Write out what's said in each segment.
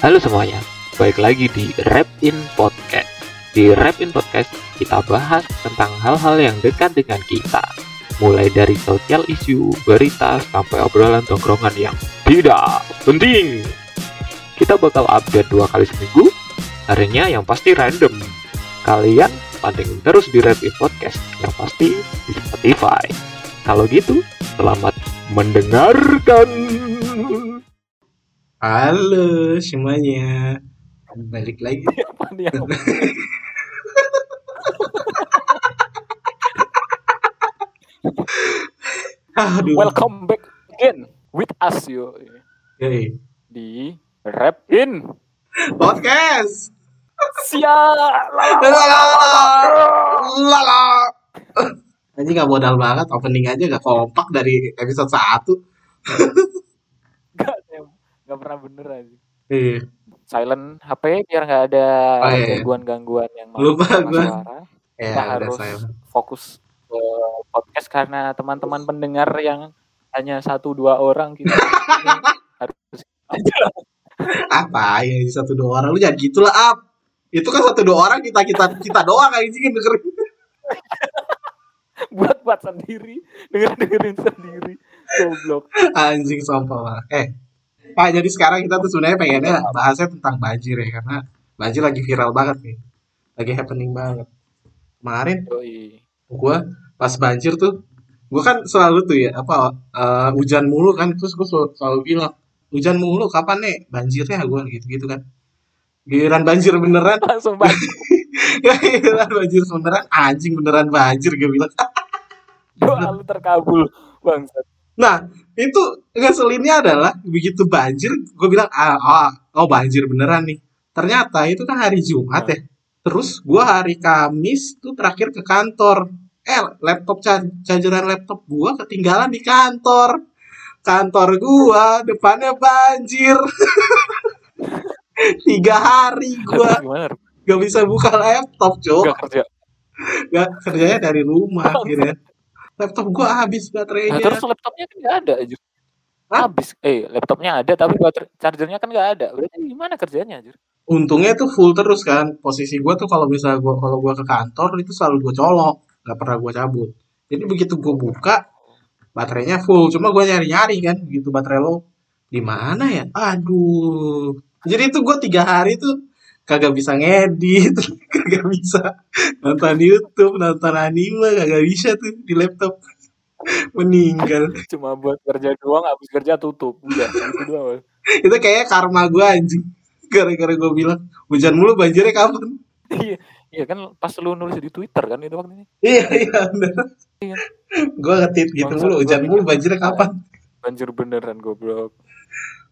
Halo semuanya, balik lagi di Rap In Podcast. Di Rap In Podcast, kita bahas tentang hal-hal yang dekat dengan kita. Mulai dari sosial isu, berita, sampai obrolan tongkrongan yang tidak penting. Kita bakal update dua kali seminggu, harinya yang pasti random. Kalian pantengin terus di Rap In Podcast, yang pasti di Spotify. Kalau gitu, selamat mendengarkan. Halo semuanya, balik lagi. Apa nih Aduh. Welcome back again with us yo Yoi. di Rap In Podcast. Siap. Lala. Aja nggak modal banget, opening aja nggak kompak dari episode 1 Gak, gak pernah bener aja. Iya. Silent HP biar nggak ada Oh, iya. gangguan-gangguan yang Lupa suara. Ya, Kita harus saya. fokus ke podcast karena teman-teman pendengar yang hanya satu dua orang ini harus Apa ya satu dua orang lu jangan gitulah up. Itu kan satu dua orang kita kita kita doang anjing dengerin. buat buat sendiri dengerin dengerin sendiri goblok Anjing banget. Eh, Pak, jadi sekarang kita tuh sebenarnya pengennya bahasnya tentang banjir ya karena banjir lagi viral banget nih. Lagi happening banget. Kemarin gua pas banjir tuh gua kan selalu tuh ya apa eh, hujan mulu kan terus gua selalu, selalu bilang hujan mulu kapan nih banjirnya gua gitu-gitu kan. Giliran banjir beneran, langsung banget giliran banjir beneran anjing beneran banjir gue bilang. doa lu terkabul bangsat Nah, itu ngeselinnya adalah begitu banjir, gue bilang ah, ah, oh banjir beneran nih. Ternyata itu kan hari Jumat ya. Terus gue hari Kamis tuh terakhir ke kantor. Eh, laptop chargeran laptop gue ketinggalan di kantor. Kantor gua depannya banjir. Tiga hari gimana gak bisa buka laptop, cok. Gak kerja Gak kerjanya dari rumah, akhirnya. Laptop gua habis Nah, baterainya. terus laptopnya kan nggak ada aja. Habis. Eh, laptopnya ada tapi baterai chargernya kan nggak ada. Berarti gimana kerjanya aja? untungnya tuh full terus kan posisi gua tuh kalau misalnya gua kalau gua ke kantor itu selalu gua colok nggak pernah gua cabut jadi begitu gua buka baterainya full cuma gua nyari nyari kan gitu baterai lo di mana ya aduh jadi itu gua tiga hari tuh kagak bisa ngedit kagak bisa nonton YouTube nonton anime kagak bisa tuh di laptop meninggal Cuma buat kerja doang, habis kerja tutup. Udah, itu doang. itu kayaknya karma gua anjing gara-gara gua bilang hujan mulu banjirnya kapan Iya, iya kan pas lu nulis di Twitter kan itu waktu ini. Iya iya bener. Iya. Gue ngetit gitu mulu, hujan mulu banjirnya kapan? Banjir beneran goblok.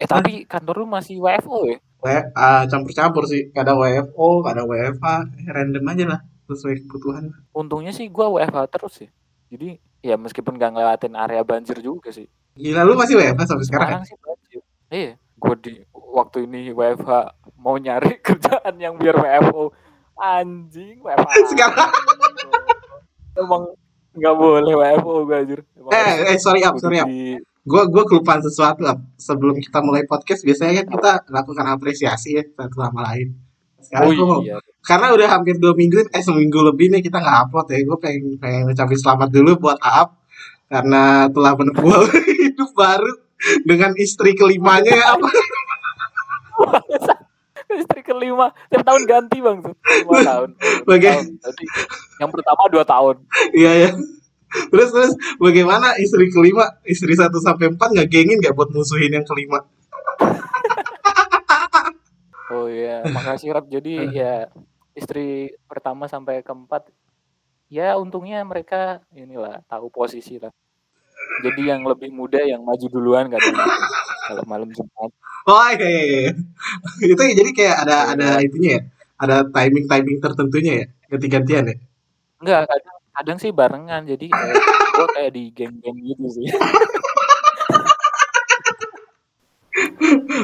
Eh tapi kantor lu masih WFO ya? W ah, campur-campur sih, kadang WFO, kadang WFA, eh, random aja lah sesuai kebutuhan. Untungnya sih gua WFH terus ya. Jadi ya meskipun gak ngelewatin area banjir juga sih. Gila lu masih WFA sampai sekarang? Sekarang sih banjir. Iya, gue di waktu ini WFH mau nyari kerjaan yang biar WFO anjing WFH. Sekarang Emang nggak boleh WFO gue anjir. Emang eh eh sorry up, sorry up. di- Gue gue kelupaan sesuatu up. Sebelum kita mulai podcast biasanya kan kita lakukan apresiasi ya satu sama lain. Sekarang Oh gua mau- iya. karena udah hampir dua minggu, eh seminggu lebih nih kita nggak upload ya. Gue pengen pengen ngucapin selamat dulu buat Aap karena telah menempuh hidup baru dengan istri kelimanya ya apa? Istri kelima tiap tahun ganti bang lima tahun. Tahun. Jadi yang pertama dua tahun. Iya ya. Terus terus bagaimana istri kelima, istri satu sampai empat nggak gengin nggak buat musuhin yang kelima? Oh iya, makasih Rap. Jadi ya istri pertama sampai keempat ya untungnya mereka inilah tahu posisi lah. Jadi yang lebih muda yang maju duluan katanya kalau malam Jumat. Oh iya iya iya. Itu jadi kayak ada ada itunya ya, ada timing timing tertentunya ya, ganti-gantian ya. Enggak, kadang, kadang sih barengan jadi gue kayak di geng-geng gitu sih.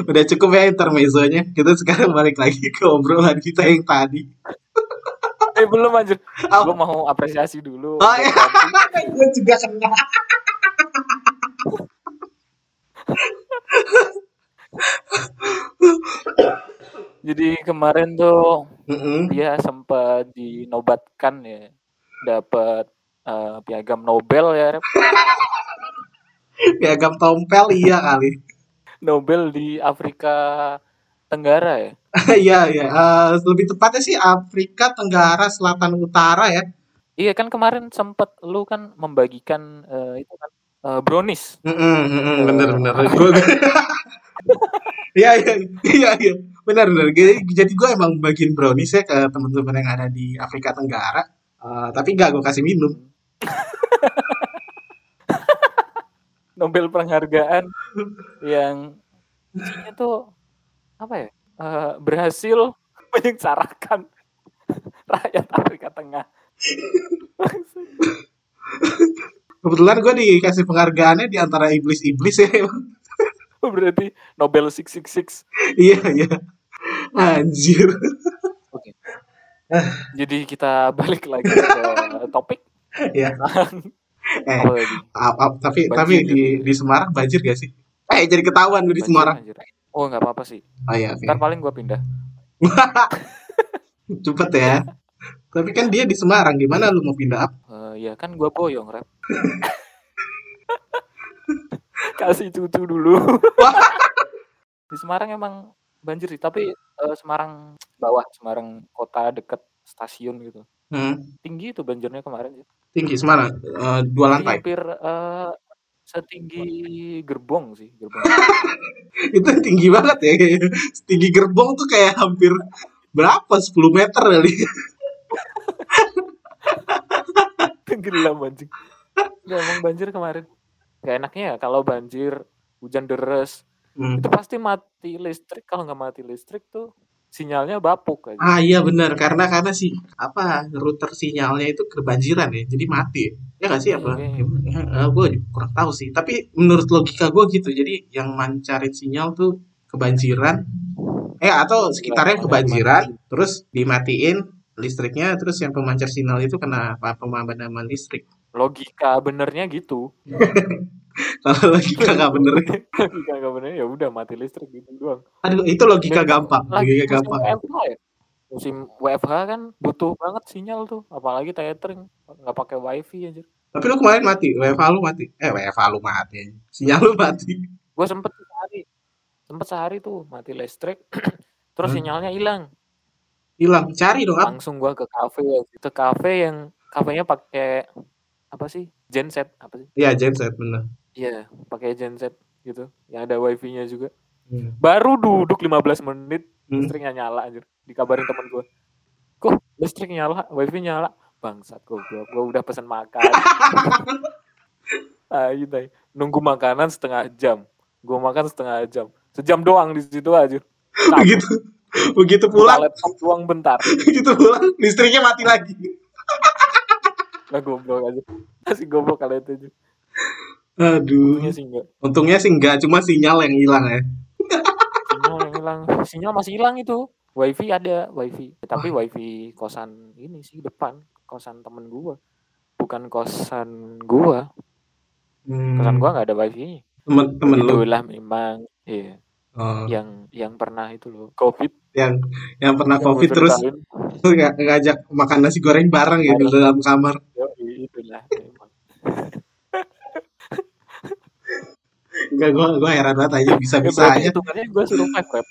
Udah cukup ya intermezzonya. Kita sekarang balik lagi ke obrolan kita yang tadi. Eh belum lanjut oh. gue mau apresiasi dulu. Oh, iya. gue juga kena. Jadi kemarin tuh mm -hmm. dia sempat dinobatkan ya dapat eh, piagam Nobel ya, Rep. Piagam tompel iya kali. Nobel di Afrika Tenggara ya. Iya, iya. Eh, lebih tepatnya sih Afrika Tenggara Selatan Utara ya. Iya kan kemarin sempat lu kan membagikan eh, itu kan eh, brownies. Mm-mm, mm-mm, Eh, bener bener. Gua- Iya iya iya iya benar benar. Jadi, jadi gue emang bagiin brownies ya ke teman-teman yang ada di Afrika Tenggara. Eh, tapi gak gue kasih minum. Nobel penghargaan yang tuh apa ya? eh, berhasil menyengsarakan rakyat Afrika Tengah. Kebetulan gue dikasih penghargaannya di antara iblis-iblis ya. Berarti Nobel 666. iya iya. Anjir. Jadi kita balik lagi ke topik. Iya. Eh, Apa tadi? a- a- tapi Banjir tapi ya? di di Semarang banjir gak sih? Eh jadi ketahuan gue di Semarang. banjir. Oh nggak apa-apa sih. Oh iya oke. Ntar paling gua pindah. Cepet ya. Tapi kan dia di Semarang, gimana lu mau pindah? Eh, ya kan gua boyong rep. Kasih cucu dulu. Di Semarang emang banjir sih, tapi eh, Semarang bawah, Semarang kota deket stasiun gitu. Hmm, Tinggi itu banjirnya kemarin sih. tinggi Semarang, Eh, dua lantai. hampir eh, setinggi gerbong sih, gerbong. Itu tinggi banget ya. Tinggi gerbong tuh kayak hampir berapa? 10 meter kali. Tenggelam anjing. Nggak, emang banjir kemarin. Gak enaknya ya kalau banjir, hujan deres, Hmm. itu pasti mati listrik. Kalau nggak mati listrik tuh sinyalnya bapuk aja. Ah iya benar. Karena karena sih apa router sinyalnya itu kebanjiran ya. Jadi mati. Ya nggak sih? Apa? Iya, ya, gue kurang tahu sih. Tapi menurut logika gue gitu. Jadi yang mancarin sinyal tuh kebanjiran. Eh atau sekitarnya kebanjiran terus dimatiin listriknya terus yang pemancar sinyal itu kena apa pemadaman listrik Logika benernya gitu. kalau logika nggak bener logika nggak bener ya udah mati listrik gitu doang. aduh itu logika Dan gampang Lagi logika gampang WFH ya. Musim WFH kan butuh banget sinyal tuh, apalagi tethering nggak pakai wifi aja. tapi lu kemarin mati WFH lu mati eh WFH lu mati sinyal lu mati Gue sempet sehari, sempet sehari tuh mati listrik, terus Hmm. sinyalnya hilang. Hilang cari dong Langsung gua ke kafe, ke kafe yang kafenya pakai apa sih genset apa sih? Iya genset bener Iya, pakai genset gitu, yang ada wifi-nya juga. Hmm. Baru duduk 15 menit Hmm. listriknya nyala anjir. Dikabarin temen gue. Kok listrik nyala, wifi nyala? Bangsat goblok, gue udah pesen makan. Ayo tai. Nunggu makanan setengah jam. Gue makan setengah jam. Sejam doang di situ aja. begitu begitu Buka pulang laptop doang bentar. begitu pulang listriknya mati lagi Lah goblok aja. Masih goblok kali itu aja. aduh Untungnya sih enggak. untungnya sih enggak cuma sinyal yang hilang ya Sinyal yang hilang. Sinyal masih hilang itu. Wifi ada, wifi. Tapi wifi kosan ini sih depan. Kosan temen gua. Bukan kosan gua. Hmm, Kosan gua nggak ada wifi. temen temen lu Itulah memang iya Oh, yang yang pernah itu loh covid yang yang pernah yang covid terus ng- ngajak makan nasi goreng bareng gitu Bareng. dalam kamar. Itulah enggak gua gua heran banget aja bisa Ya, bisa berarti aja. hitungannya gue suruh five rep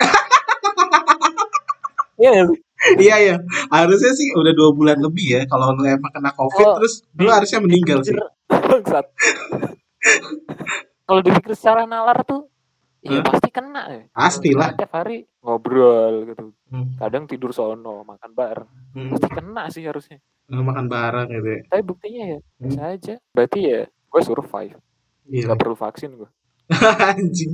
Iya sih? iya iya. Harusnya sih udah dua bulan lebih ya kalau lu emang kena covid Oh, terus lu harusnya meninggal sih. kalau dipikir secara nalar tuh ya Hah? pasti kena ya pastilah. Tiap hari ngobrol gitu. Hmm, kadang tidur sono makan bareng. Hmm. pasti kena sih harusnya. Lu makan bareng gitu ya tapi buktinya ya Hmm. bisa aja. Berarti ya gue survive. Gila. nggak perlu vaksin gue anjing.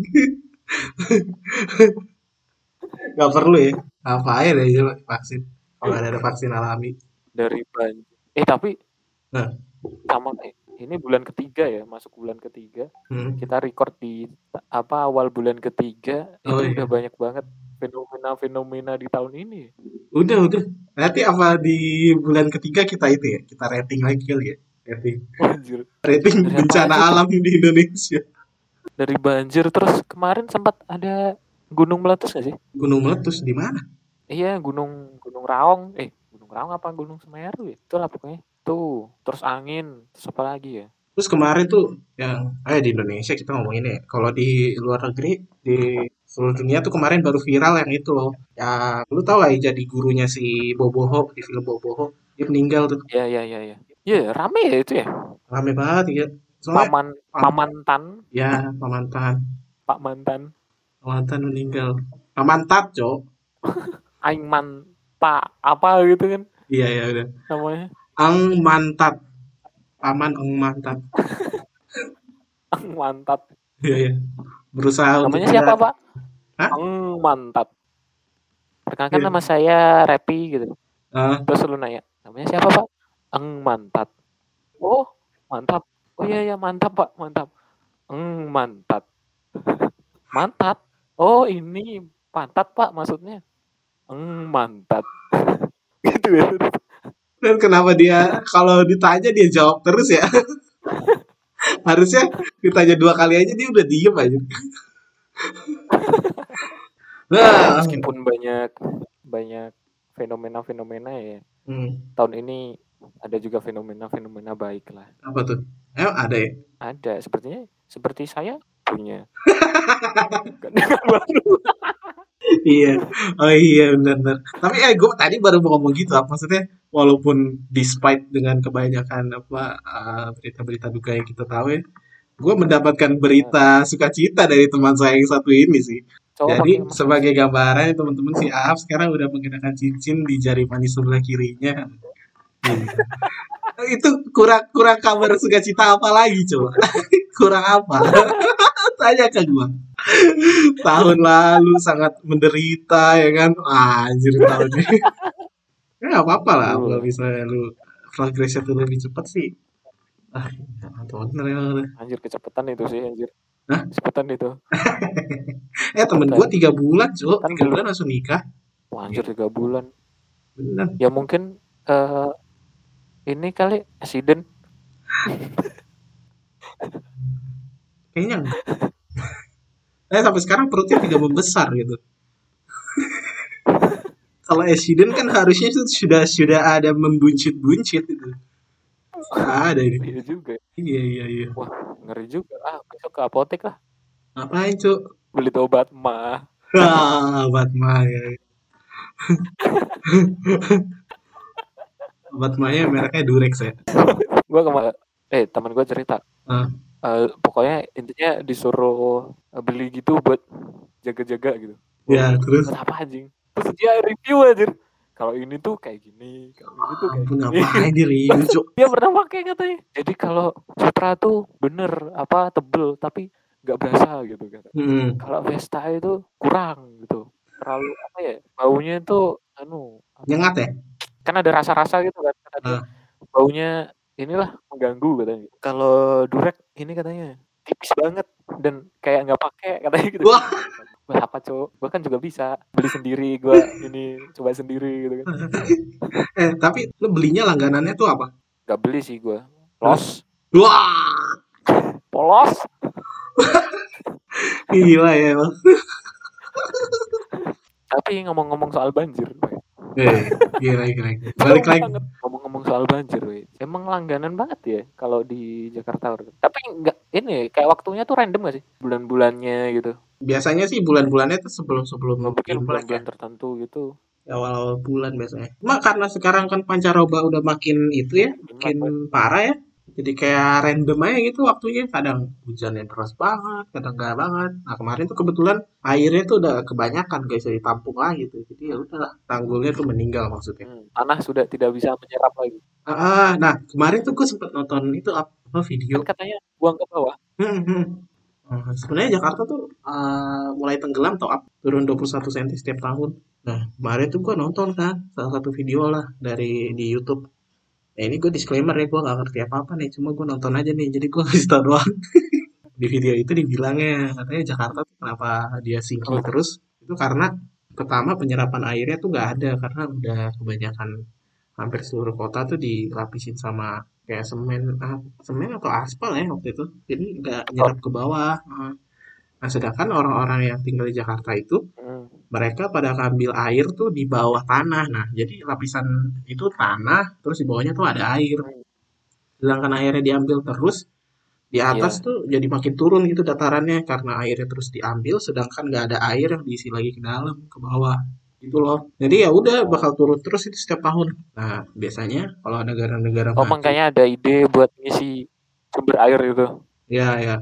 Nggak perlu ya. Ngapain aja lo vaksin? Kalau nggak ada vaksin alami. Dari banjir eh tapi Nah. sama eh, ini bulan ketiga ya masuk bulan ketiga hmm. kita record di apa awal bulan ketiga Oh, itu iya. udah banyak banget fenomena-fenomena di tahun ini udah udah nanti apa di bulan ketiga kita itu ya kita rating lagi kali ya rating Anjir. rating Dari apa bencana alam di Indonesia dari banjir terus kemarin sempat ada gunung meletus gak sih? Gunung meletus di mana? Iya, gunung Gunung Raung. Eh, Gunung Raung apa Gunung Semeru ya? Itulah pokoknya. Tuh, terus angin, terus apa lagi ya? Terus kemarin tuh yang eh di Indonesia kita ngomongin ya. Kalau di luar negeri di seluruh dunia tuh kemarin baru viral yang itu loh. Ya lu tau gak ya jadi gurunya si Boboho di film Boboho dia meninggal tuh. Iya, iya, iya, iya. Iya, rame ya itu ya. Rame banget ya. Soalnya Paman Pamantan, ya pamantan, Pak Mantan, pamantan meninggal. Pamantat, Cok. Aing man Pak apa gitu kan Iya ya udah. namanya. Ang mantat. Paman ang mantat. Mantat. Iya ya. Berusaha untuk Namanya siapa, Pak? Hah? Ang Mantat. Perkenalkan Iya. nama saya Repi gitu. Ah, Terus lu nanya, namanya siapa, Pak? Ang Mantat. Oh, mantap. Oh iya iya mantap, Pak. Mantap. Ang Mantat. Mantat. Oh, ini pantat, Pak, maksudnya. Ang Mantat. gitu ya. Dan kenapa dia kalau ditanya dia jawab terus ya? Harusnya ditanya dua kali aja dia udah diem aja. nah, Meskipun banyak banyak fenomena-fenomena ya. hmm, Tahun ini ada juga fenomena-fenomena baik lah. apa tuh? Eh ada ya? Ada sepertinya seperti saya punya. Baru. Iya. Oh iya benar-benar. Tapi eh gue tadi baru mau ngomong gitu. Apa maksudnya? Walaupun despite dengan kebanyakan apa eh, berita-berita duka yang kita tahu ya, gue mendapatkan berita sukacita dari teman saya yang satu ini sih. Coba Jadi sebagai gambaran teman-teman si Aaf sekarang udah menggunakan cincin di jari manis sebelah kirinya. Hmm. Itu kurang kurang kabar sukacita apa lagi coba? kurang apa? Tanya ke gua. Tahun lalu sangat menderita ya kan? Ah, anjir tahun ini. Ya nggak apa-apa lah kalau misalnya lu progresnya tuh lebih cepat sih. Ah, bener ya. Anjir kecepatan itu sih anjir. Hah? Kecepatan itu. Eh temen gua tiga bulan cuy, Kan tiga bulan langsung nikah. Wah, anjir tiga bulan. Bener. Ya mungkin eh ini kali accident. Kayaknya enggak. Eh sampai sekarang perutnya tidak membesar gitu. Kalau accident kan harusnya itu sudah sudah ada membuncit-buncit itu. Nggak ada ini. Iya juga. Iya iya iya. Wah, ngeri juga. Ah, besok ke apotek lah. Ngapain cuk? Beli obat mah. Ah, obat Maya. obat Maya mereknya Durex ya. Gua kemarin eh teman gua cerita. Ah. Eh, pokoknya intinya disuruh eh, beli gitu buat jaga-jaga gitu. Ya terus. Apa anjing? Terus dia review anjir. Kalau ini tuh kayak gini, kalau ini tuh kayak Ampun gini. ngapain di review cuk? Dia pernah pakai katanya. Jadi kalau Sutra tuh bener apa tebel tapi nggak berasa gitu kata. Hmm. Kalau Vesta itu kurang gitu. Terlalu apa ya? Baunya itu anu Nyengat ya? kan ada rasa-rasa gitu kan. Kata dia, Ah. baunya inilah mengganggu katanya. Kalau Durek ini katanya tipis banget dan kayak nggak pakai katanya gitu. Wah. Wah, apa cowok? Gua kan juga bisa beli sendiri, gua ini coba sendiri gitu kan. Eh tapi lu belinya langganannya tuh apa? Gak beli sih gua. Los, Wah, polos. gila ya emang. Tapi ngomong-ngomong soal banjir. Eh, gila gila. gila. Balik lagi. Soal banjir, Boy. Emang langganan banget ya kalau di Jakarta. Tapi enggak ini kayak waktunya tuh random gak sih? Bulan-bulannya gitu. Biasanya sih bulan-bulannya tuh sebelum-sebelum mungkin Imlek ya. tertentu gitu. awal-awal bulan biasanya. Cuma karena sekarang kan pancaroba udah makin itu ya, makin parah ya. Jadi kayak random aja gitu waktunya. Kadang hujannya deras banget, kadang enggak banget. Nah kemarin tuh kebetulan airnya tuh udah kebanyakan guys, jadi tampung lah gitu. Jadi ya udahlah, tanggulnya tuh meninggal maksudnya. Hmm, tanah sudah tidak bisa menyerap lagi. Ah, ah, nah kemarin tuh gue sempet nonton itu apa video. Kan katanya buang ke bawah. Hmm, hmm. Eh, sebenarnya Jakarta tuh eh, mulai tenggelam atau up, turun 21 cm setiap tahun. Nah, kemarin tuh gue nonton kan salah satu video lah dari di YouTube. Nah, ini gue disclaimer ya, gue gak ngerti apa-apa nih, cuma gue nonton aja nih, jadi gue kasih tau doang. di video itu dibilangnya, katanya Jakarta kenapa dia sinking terus, itu karena pertama penyerapan airnya tuh gak ada, karena udah kebanyakan hampir seluruh kota tuh dilapisin sama kayak semen ah, semen atau aspal ya waktu itu jadi nggak nyerap ke bawah Ah. Nah, sedangkan orang-orang yang tinggal di Jakarta itu. Mereka pada ngambil air tuh di bawah tanah. Nah, jadi lapisan itu tanah, terus di bawahnya tuh ada air. Sedangkan airnya diambil terus, di atas Iya. tuh jadi makin turun gitu datarannya karena airnya terus diambil, sedangkan nggak ada air yang diisi lagi ke dalam, ke bawah. Gitu loh. Jadi ya udah bakal turun terus itu setiap tahun. Nah, biasanya kalau negara-negara Oh, maju, makanya ada ide buat ngisi sumber air itu. ya ya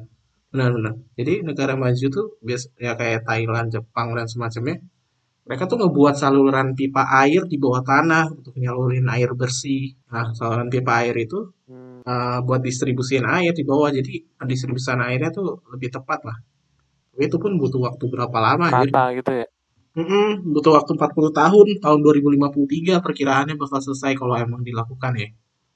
benar-benar. Jadi negara maju tuh bias ya kayak Thailand, Jepang dan semacamnya, mereka tuh ngebuat saluran pipa air di bawah tanah untuk nyalurin air bersih. Nah, saluran pipa air itu Hmm. eh, buat distribusiin air di bawah, jadi pendistribusian airnya tuh lebih tepat lah. Tapi itu pun butuh waktu berapa lama anjir? Rata gitu ya. Mm-mm, butuh waktu 40 tahun, tahun 2053 perkiraannya bakal selesai kalau emang dilakukan ya.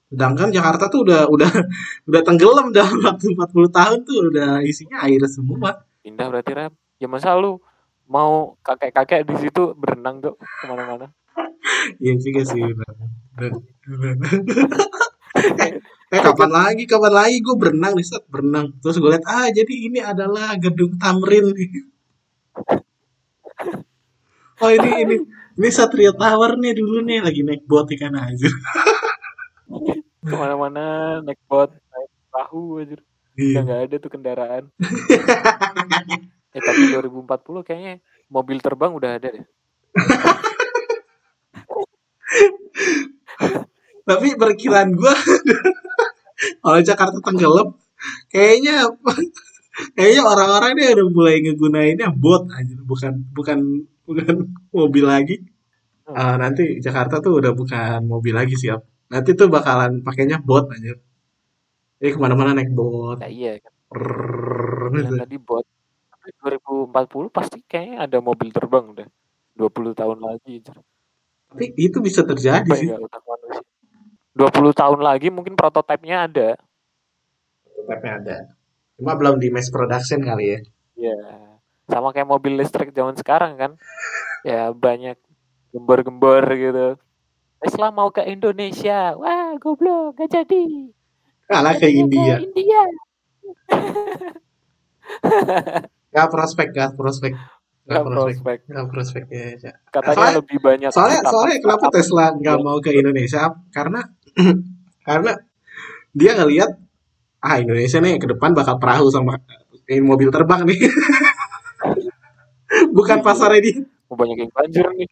Sedangkan Jakarta tuh udah udah udah tenggelam dalam waktu 40 tahun tuh udah isinya air semua. Pindah berarti rap. Ya masa lu mau kakek-kakek di situ berenang tuh ke mana-mana? Iya juga sih. eh, kapan lagi, kapan lagi gue berenang nih, set berenang. Terus gue lihat, ah jadi ini adalah gedung Tamrin. oh ini ini ini Satria Tower nih dulu nih lagi naik boat ikan aja. Ke mana-mana naik bot, naik perahu aja. Iya. nggak ada tuh kendaraan. Eh tapi 2040 kayaknya mobil terbang udah ada deh. Tapi perkiraan gue kalau Jakarta tenggelam, kayaknya kayaknya orang-orang ini udah mulai ngegunainnya boat aja, bukan bukan bukan mobil lagi. Ah, nanti Jakarta tuh udah bukan mobil lagi siap. Nanti tuh bakalan pakainya boat aja. Jadi ke mana-mana naik boat. Nah, iya kan. Gitu. tadi bot. Tapi 2040 pasti kayaknya ada mobil terbang udah. 20 tahun lagi. Tapi itu bisa terjadi Sampai sih. manusia. 20 tahun lagi mungkin prototipenya ada. Prototype-nya ada. Cuma belum di mass production kali ya. Ya. Sama kayak mobil listrik zaman sekarang kan. Ya banyak gembor-gembor gitu. Tesla mau ke Indonesia. Wah, goblok, gak jadi. Kalah Jadinya India. Ke India. Gak prospek, gak prospek. Gak Gak prospek. prospek. Gak prospek ya. ya. Katanya Soalnya- lebih banyak. Soalnya, soalnya kenapa Tesla nggak yang- mau ke Indonesia? Karena karena dia ngelihat ah Indonesia nih ke depan bakal perahu sama ini mobil terbang nih. Bukan pasarnya dia. Banyak yang banjir nih.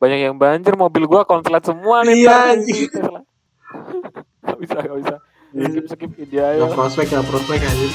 Banyak yang banjir, mobil gua konslet semua nih. Iya, anjing. Gak bisa, gak bisa. Skip, skip, India aja. Gak prospek, gak prospek aja.